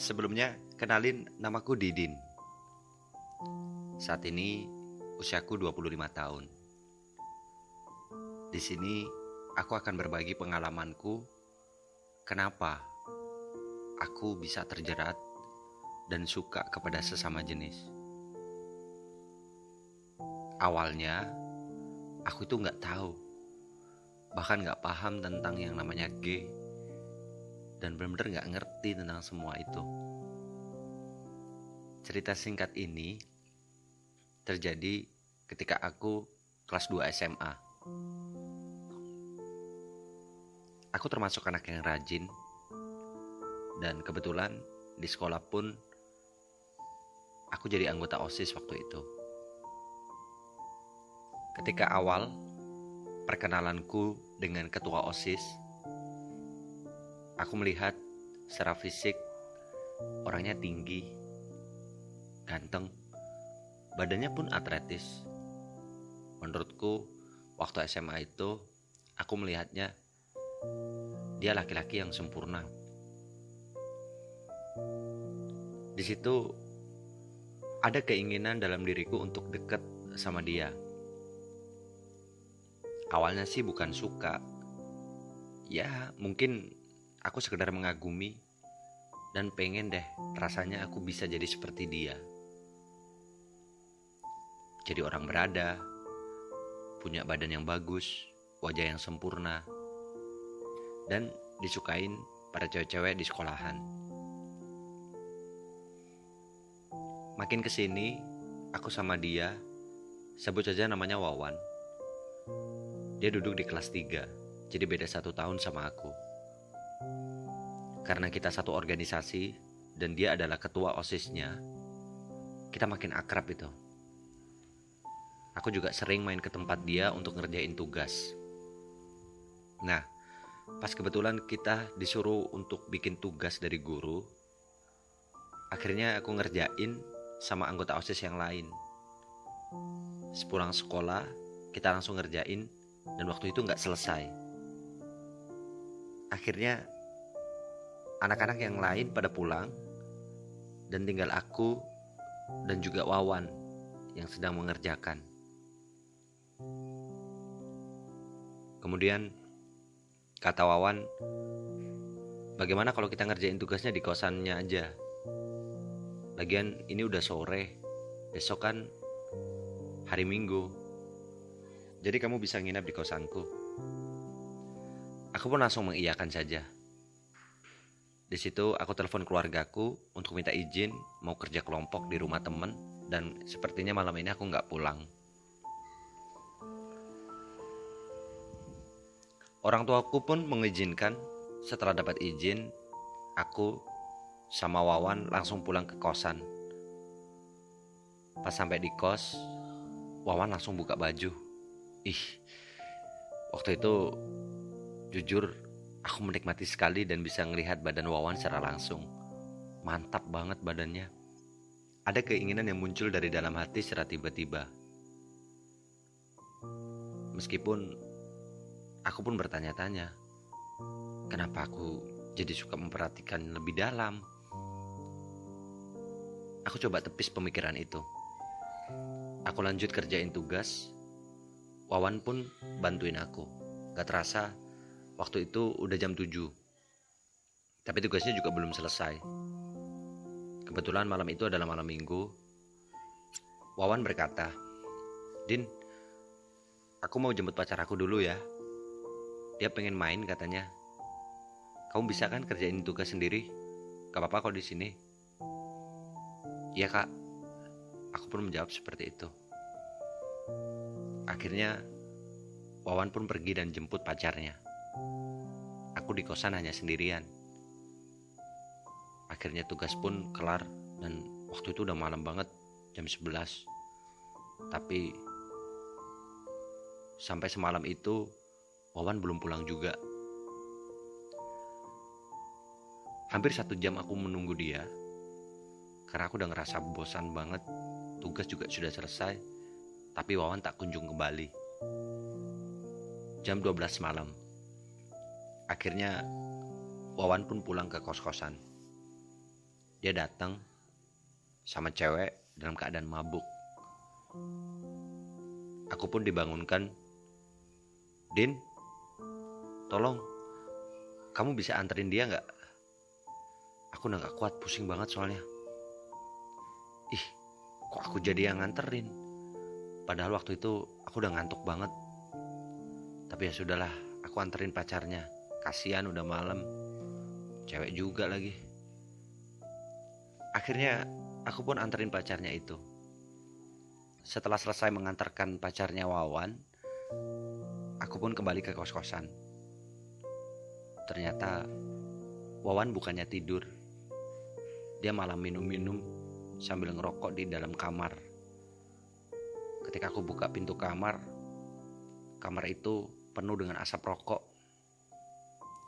Sebelumnya, kenalin namaku Didin. Saat ini usiaku 25 tahun. Di sini aku akan berbagi pengalamanku kenapa aku bisa terjerat dan suka kepada sesama jenis. Awalnya, aku itu nggak tahu, bahkan nggak paham tentang yang namanya gay dan benar-benar nggak ngerti tentang semua itu. Cerita singkat ini terjadi ketika aku kelas 2 SMA. Aku termasuk anak yang rajin dan kebetulan di sekolah pun aku jadi anggota OSIS waktu itu. Ketika awal perkenalanku dengan ketua OSIS, Aku melihat secara fisik orangnya tinggi, ganteng, badannya pun atletis. Menurutku, waktu SMA itu aku melihatnya dia laki-laki yang sempurna. Di situ ada keinginan dalam diriku untuk dekat sama dia. Awalnya sih bukan suka. Ya, mungkin Aku sekedar mengagumi dan pengen deh rasanya aku bisa jadi seperti dia. Jadi orang berada, punya badan yang bagus, wajah yang sempurna, dan disukain para cewek-cewek di sekolahan. Makin ke sini, aku sama dia, sebut saja namanya Wawan. Dia duduk di kelas 3, jadi beda satu tahun sama aku. Karena kita satu organisasi dan dia adalah ketua OSISnya, kita makin akrab itu. Aku juga sering main ke tempat dia untuk ngerjain tugas. Nah, pas kebetulan kita disuruh untuk bikin tugas dari guru, akhirnya aku ngerjain sama anggota OSIS yang lain. Sepulang sekolah, kita langsung ngerjain dan waktu itu nggak selesai. Akhirnya anak-anak yang lain pada pulang dan tinggal aku dan juga Wawan yang sedang mengerjakan. Kemudian kata Wawan, bagaimana kalau kita ngerjain tugasnya di kosannya aja? Lagian ini udah sore, besok kan hari Minggu. Jadi kamu bisa nginap di kosanku. Aku pun langsung mengiyakan saja. Di situ aku telepon keluargaku untuk minta izin mau kerja kelompok di rumah temen dan sepertinya malam ini aku nggak pulang. Orang tuaku pun mengizinkan setelah dapat izin aku sama Wawan langsung pulang ke kosan. Pas sampai di kos, Wawan langsung buka baju. Ih, waktu itu jujur Aku menikmati sekali dan bisa melihat badan Wawan secara langsung. Mantap banget badannya. Ada keinginan yang muncul dari dalam hati secara tiba-tiba. Meskipun aku pun bertanya-tanya, kenapa aku jadi suka memperhatikan lebih dalam? Aku coba tepis pemikiran itu. Aku lanjut kerjain tugas. Wawan pun bantuin aku. Gak terasa Waktu itu udah jam 7. Tapi tugasnya juga belum selesai. Kebetulan malam itu adalah malam minggu. Wawan berkata, Din, aku mau jemput pacar aku dulu ya. Dia pengen main katanya. Kamu bisa kan kerjain tugas sendiri? Gak apa-apa kok di sini. Iya kak, aku pun menjawab seperti itu. Akhirnya Wawan pun pergi dan jemput pacarnya aku di kosan hanya sendirian. Akhirnya tugas pun kelar dan waktu itu udah malam banget jam 11 tapi sampai semalam itu Wawan belum pulang juga. Hampir satu jam aku menunggu dia karena aku udah ngerasa bosan banget. Tugas juga sudah selesai tapi Wawan tak kunjung kembali. Jam 12 malam. Akhirnya Wawan pun pulang ke kos-kosan. Dia datang sama cewek dalam keadaan mabuk. Aku pun dibangunkan. Din tolong kamu bisa anterin dia nggak? Aku udah gak kuat pusing banget soalnya. Ih kok aku jadi yang nganterin? Padahal waktu itu aku udah ngantuk banget. Tapi ya sudahlah aku anterin pacarnya. Kasihan udah malam. Cewek juga lagi. Akhirnya aku pun anterin pacarnya itu. Setelah selesai mengantarkan pacarnya Wawan aku pun kembali ke kos-kosan ternyata Wawan bukannya tidur dia malah minum-minum sambil ngerokok di dalam kamar. Ketika aku buka pintu kamar, kamar itu penuh dengan asap rokok.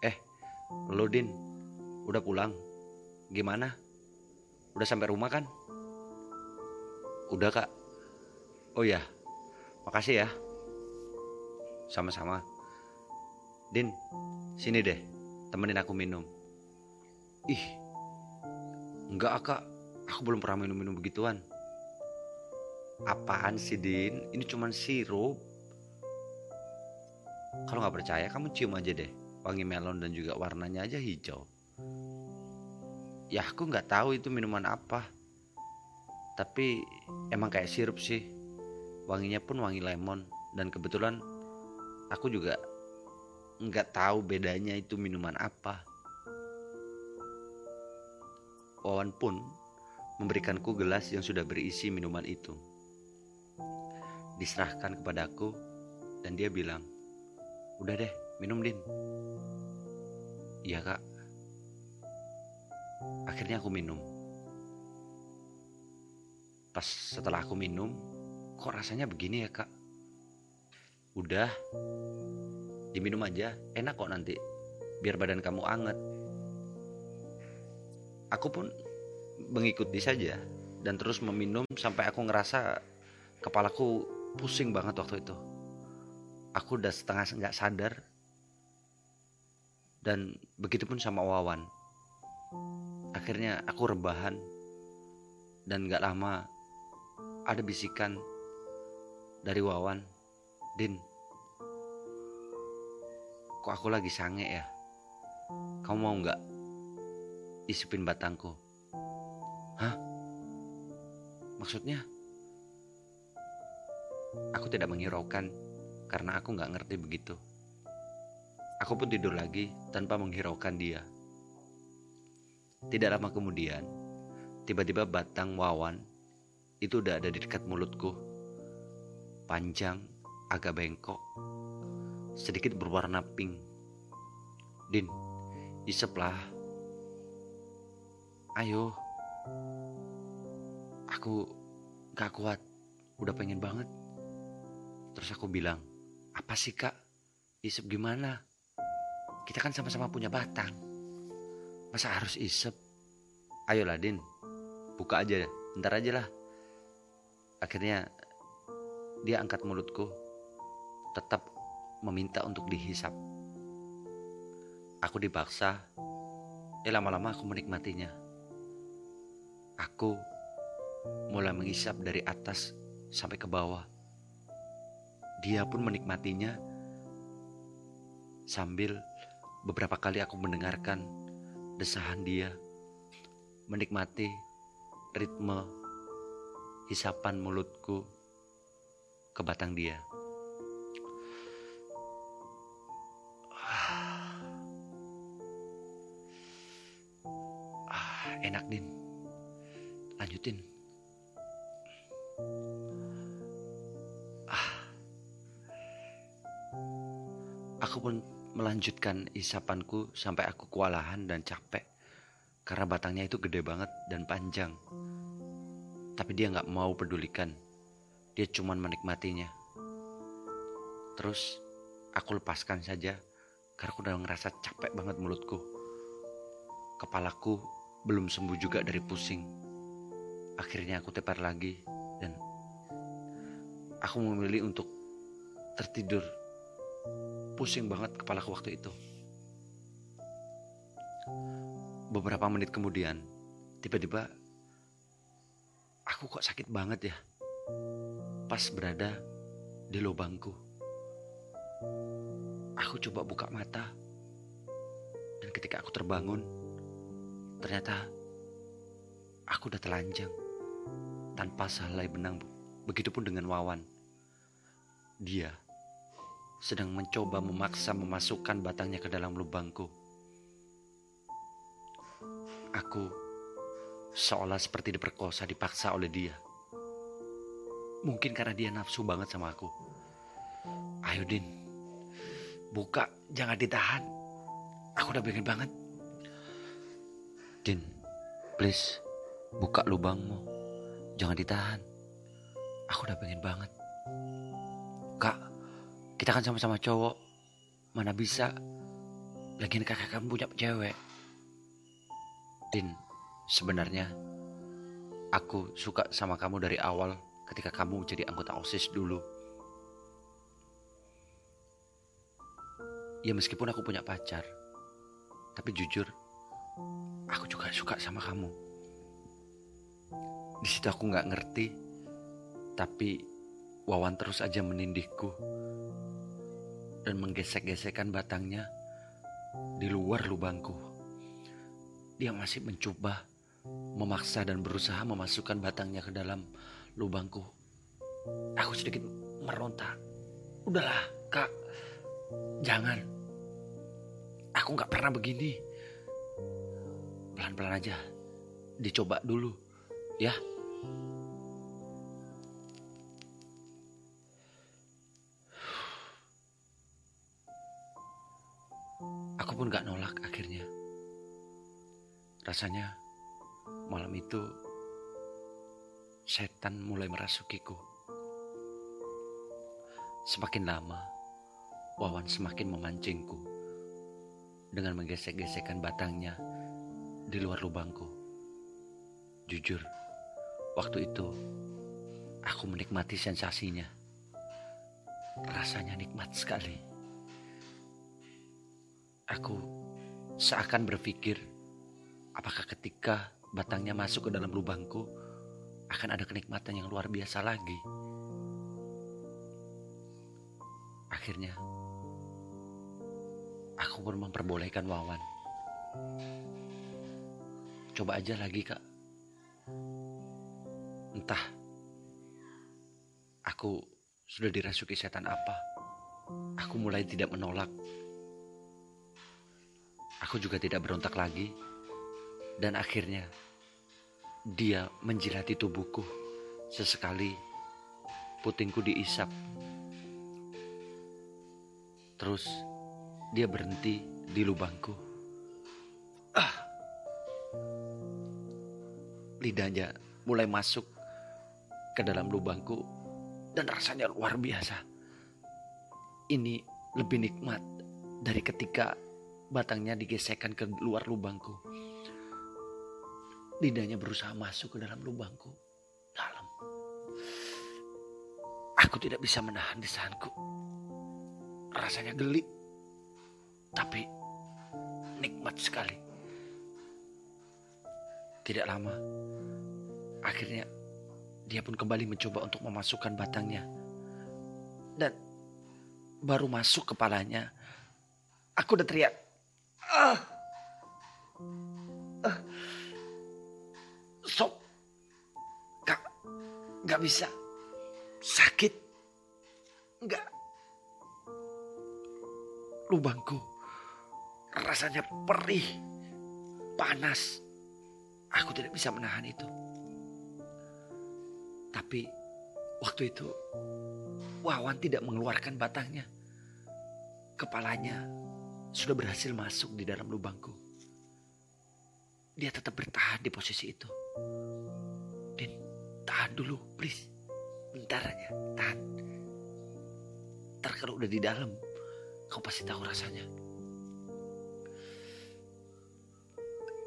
Eh, lo Din, udah pulang? Gimana? Udah sampai rumah kan? Udah kak. Oh ya, makasih ya. Sama-sama. Din, sini deh, temenin aku minum. Ih, Enggak kak, aku belum pernah minum-minum begituan. Apaan sih Din? Ini cuma sirup. Kalau nggak percaya kamu cium aja deh. Wangi melon dan juga warnanya aja hijau. Ya aku nggak tahu itu minuman apa. Tapi emang kayak sirup sih. Wanginya pun wangi lemon. Dan kebetulan aku juga nggak tahu bedanya itu minuman apa. Wawan pun memberikanku gelas yang sudah berisi minuman itu. Diserahkan kepadaku dan dia bilang, Udah deh, minum Din. Iya kak. Akhirnya aku minum. Pas setelah aku minum, kok rasanya begini ya kak? Udah, diminum aja, enak kok nanti. Biar badan kamu anget aku pun mengikuti saja dan terus meminum sampai aku ngerasa kepalaku pusing banget waktu itu. Aku udah setengah nggak sadar dan begitu pun sama Wawan. Akhirnya aku rebahan dan nggak lama ada bisikan dari Wawan, Din, kok aku lagi sange ya? Kamu mau nggak isipin batangku. Hah? Maksudnya? Aku tidak menghiraukan karena aku nggak ngerti begitu. Aku pun tidur lagi tanpa menghiraukan dia. Tidak lama kemudian, tiba-tiba batang wawan itu udah ada di dekat mulutku. Panjang, agak bengkok, sedikit berwarna pink. Din, iseplah ayo. Aku gak kuat. Udah pengen banget. Terus aku bilang apa sih kak? Isep gimana? Kita kan sama-sama punya batang. Masa harus isep? Ayo Ladin buka aja. Ntar aja lah. Akhirnya dia angkat mulutku. Tetap meminta untuk dihisap aku dipaksa eh lama-lama aku menikmatinya Aku mulai mengisap dari atas sampai ke bawah. Dia pun menikmatinya sambil beberapa kali aku mendengarkan desahan dia, menikmati ritme hisapan mulutku ke batang dia. Enak din lanjutin ah aku pun melanjutkan isapanku sampai aku kewalahan dan capek karena batangnya itu gede banget dan panjang Tapi dia nggak mau pedulikan. Dia cuman menikmatinya. Terus aku lepaskan saja karena aku udah ngerasa capek banget mulutku. Kepalaku belum sembuh juga dari pusing. Akhirnya aku tepar lagi dan aku memilih untuk tertidur. Pusing banget kepalaku waktu itu. Beberapa menit kemudian, tiba-tiba aku kok sakit banget ya. Pas berada di lubangku. Aku coba buka mata. Dan ketika aku terbangun, ternyata aku udah telanjang. Tanpa sehelai benang. Begitupun dengan Wawan. Dia sedang mencoba memaksa memasukkan batangnya ke dalam lubangku. Aku seolah seperti diperkosa dipaksa oleh dia. Mungkin karena dia nafsu banget sama aku. Ayo Din, Buka, jangan ditahan. Aku udah pengen banget. Din, please, buka lubangmu. Jangan ditahan. Aku udah pengen banget. Kak, kita kan sama-sama cowok. Mana bisa. Lagian kakak kamu punya cewek. Din, sebenarnya aku suka sama kamu dari awal ketika kamu jadi anggota OSIS dulu. Ya meskipun aku punya pacar, tapi jujur, aku juga suka sama kamu. Di situ aku nggak ngerti, tapi Wawan terus aja menindihku dan menggesek-gesekkan batangnya di luar lubangku. Dia masih mencoba memaksa dan berusaha memasukkan batangnya ke dalam lubangku. Aku sedikit meronta. Udahlah, Kak. Jangan. Aku nggak pernah begini. Pelan-pelan aja. Dicoba dulu, ya. Aku pun gak nolak akhirnya. Rasanya malam itu setan mulai merasukiku. Semakin lama, Wawan semakin memancingku dengan menggesek-gesekkan batangnya di luar lubangku. Jujur, waktu itu aku menikmati sensasinya. Rasanya nikmat sekali. Aku seakan berpikir, apakah ketika batangnya masuk ke dalam lubangku, akan ada kenikmatan yang luar biasa lagi. Akhirnya, Aku pun memperbolehkan Wawan. Coba aja lagi kak. Entah. Aku sudah dirasuki setan apa. Aku mulai tidak menolak. Aku juga tidak berontak lagi. Dan akhirnya dia menjilati tubuhku. Sesekali putingku diisap. Terus dia berhenti di lubangku. Ah. Lidahnya mulai masuk ke dalam lubangku dan rasanya luar biasa. Ini lebih nikmat dari ketika batangnya digesekkan ke luar lubangku. Lidahnya berusaha masuk ke dalam lubangku. Dalam. Aku tidak bisa menahan desahanku. Rasanya gelik tapi nikmat sekali. Tidak lama, akhirnya dia pun kembali mencoba untuk memasukkan batangnya. Dan baru masuk kepalanya, aku udah teriak. Ah! Ah! Sok! Gak, gak bisa. Sakit. Enggak. Lubangku Rasanya perih, panas. Aku tidak bisa menahan itu. Tapi waktu itu Wawan tidak mengeluarkan batangnya. Kepalanya sudah berhasil masuk di dalam lubangku. Dia tetap bertahan di posisi itu. Dan tahan dulu, please. Bentar aja, tahan. Ntar kalau udah di dalam, kau pasti tahu rasanya.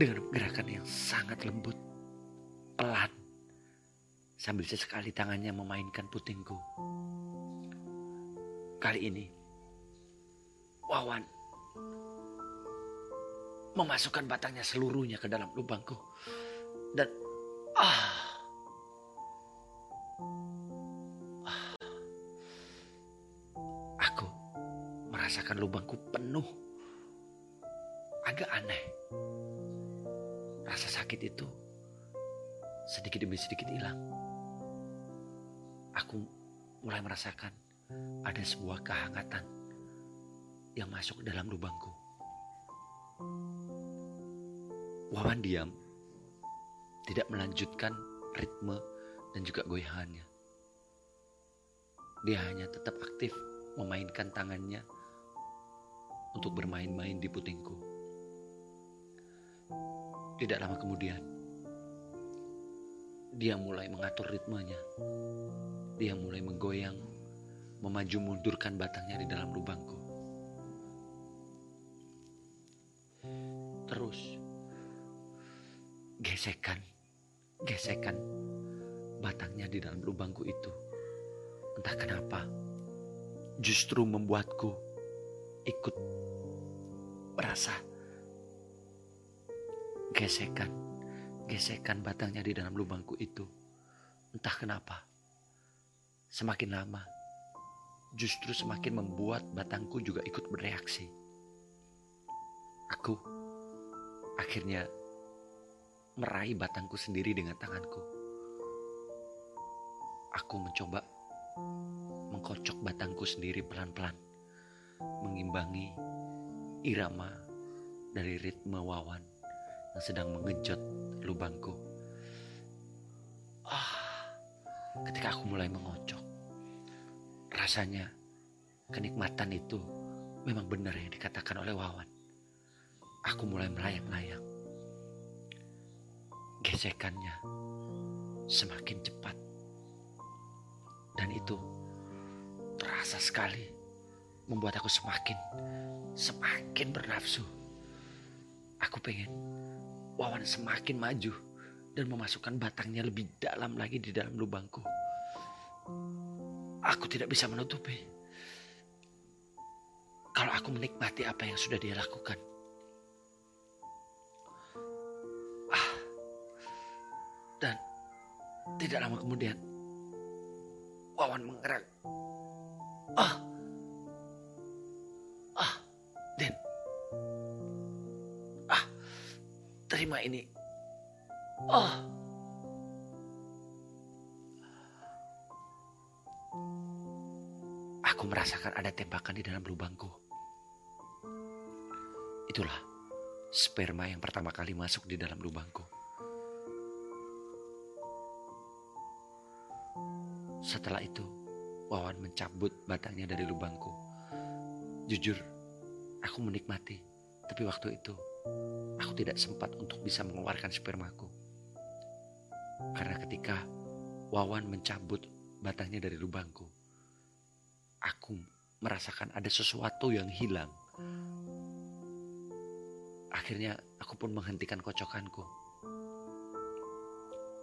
Dengan gerakan yang sangat lembut, pelan, sambil sesekali tangannya memainkan putingku. Kali ini, Wawan memasukkan batangnya seluruhnya ke dalam lubangku. Dan ah, ah aku merasakan lubangku penuh. Agak aneh. Sakit itu sedikit demi sedikit hilang. Aku mulai merasakan ada sebuah kehangatan yang masuk dalam lubangku. Wawan diam, tidak melanjutkan ritme dan juga goyangannya. Dia hanya tetap aktif memainkan tangannya untuk bermain-main di putingku. Tidak lama kemudian, dia mulai mengatur ritmenya. Dia mulai menggoyang, memaju mundurkan batangnya di dalam lubangku. Terus gesekan, gesekan batangnya di dalam lubangku itu. Entah kenapa, justru membuatku ikut merasa gesekan, gesekan batangnya di dalam lubangku itu. Entah kenapa, semakin lama, justru semakin membuat batangku juga ikut bereaksi. Aku akhirnya meraih batangku sendiri dengan tanganku. Aku mencoba mengkocok batangku sendiri pelan-pelan, mengimbangi irama dari ritme wawan yang sedang mengejot lubangku. Ah, ketika aku mulai mengocok, rasanya kenikmatan itu memang benar yang dikatakan oleh wawan. Aku mulai melayang-layang gesekannya semakin cepat. Dan itu terasa sekali membuat aku semakin, semakin bernafsu. Aku pengen Wawan semakin maju dan memasukkan batangnya lebih dalam lagi di dalam lubangku. Aku tidak bisa menutupi. Kalau aku menikmati apa yang sudah dia lakukan. Dan tidak lama kemudian Wawan mengerak. Ini. Ah, aku merasakan ada tembakan di dalam lubangku. Itulah sperma yang pertama kali masuk di dalam lubangku. Setelah itu, Wawan mencabut batangnya dari lubangku. Jujur, aku menikmati, tapi waktu itu aku tidak sempat untuk bisa mengeluarkan spermaku. Karena ketika Wawan mencabut batangnya dari lubangku, aku merasakan ada sesuatu yang hilang. Akhirnya aku pun menghentikan kocokanku.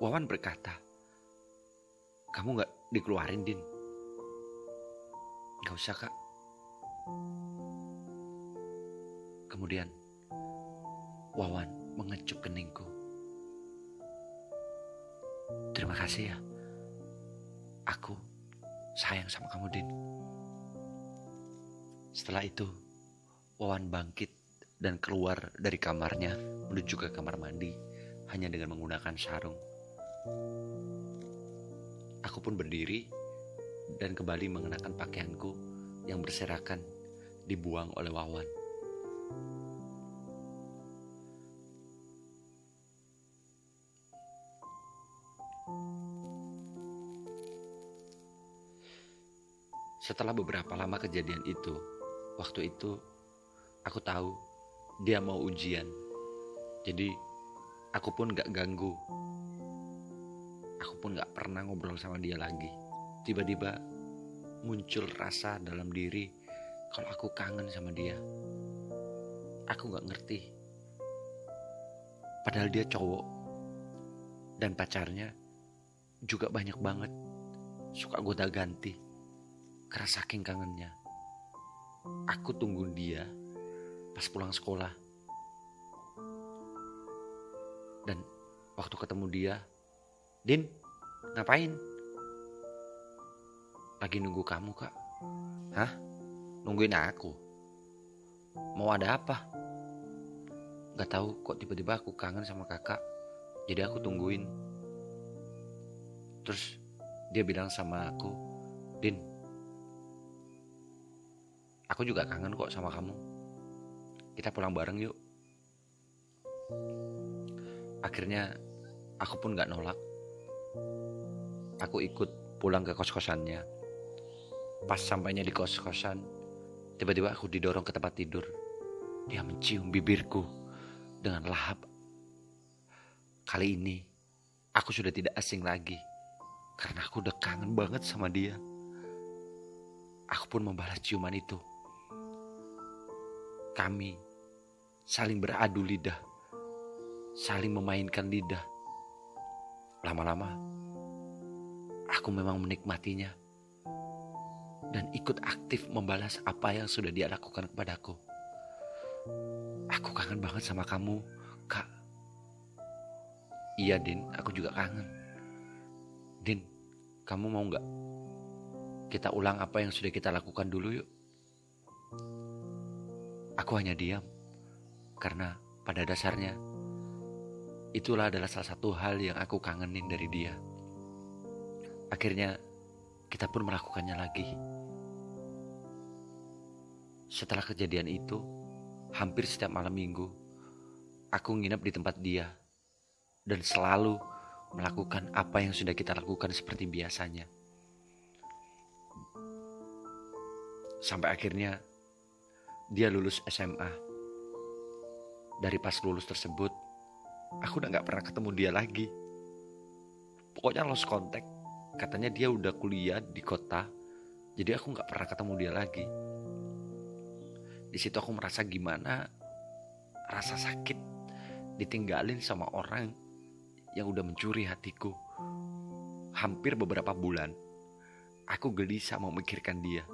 Wawan berkata, kamu gak dikeluarin Din. Gak usah kak. Kemudian Wawan mengecup keningku. Terima kasih ya. Aku sayang sama kamu Din. Setelah itu Wawan bangkit dan keluar dari kamarnya menuju ke kamar mandi hanya dengan menggunakan sarung. Aku pun berdiri dan kembali mengenakan pakaianku yang berserakan dibuang oleh Wawan. Setelah beberapa lama kejadian itu, waktu itu aku tahu dia mau ujian. Jadi aku pun gak ganggu. Aku pun gak pernah ngobrol sama dia lagi. Tiba-tiba muncul rasa dalam diri kalau aku kangen sama dia. Aku gak ngerti. Padahal dia cowok dan pacarnya juga banyak banget suka goda ganti karena saking kangennya. Aku tunggu dia pas pulang sekolah. Dan waktu ketemu dia, Din, ngapain? Lagi nunggu kamu, Kak. Hah? Nungguin aku? Mau ada apa? Gak tahu kok tiba-tiba aku kangen sama kakak. Jadi aku tungguin. Terus dia bilang sama aku, Din, aku juga kangen kok sama kamu. Kita pulang bareng yuk. Akhirnya aku pun gak nolak. Aku ikut pulang ke kos-kosannya. Pas sampainya di kos-kosan, tiba-tiba aku didorong ke tempat tidur. Dia mencium bibirku dengan lahap. Kali ini, aku sudah tidak asing lagi. Karena aku udah kangen banget sama dia. Aku pun membalas ciuman itu. Kami saling beradu lidah saling memainkan lidah. Lama-lama, aku memang menikmatinya dan ikut aktif membalas apa yang sudah dia lakukan kepadaku. Aku kangen banget sama kamu, Kak. Iya, Din, aku juga kangen. Din, kamu mau nggak kita ulang apa yang sudah kita lakukan dulu yuk? Aku hanya diam karena pada dasarnya Itulah adalah salah satu hal yang aku kangenin dari dia. Akhirnya kita pun melakukannya lagi. Setelah kejadian itu, hampir setiap malam minggu, aku nginep di tempat dia dan selalu melakukan apa yang sudah kita lakukan seperti biasanya. Sampai akhirnya dia lulus SMA. Dari pas lulus tersebut, aku udah gak pernah ketemu dia lagi. Pokoknya lost contact. Katanya dia udah kuliah di kota, jadi aku gak pernah ketemu dia lagi. Di situ aku merasa gimana, rasa sakit ditinggalin sama orang yang udah mencuri hatiku. Hampir beberapa bulan, aku gelisah memikirkan dia.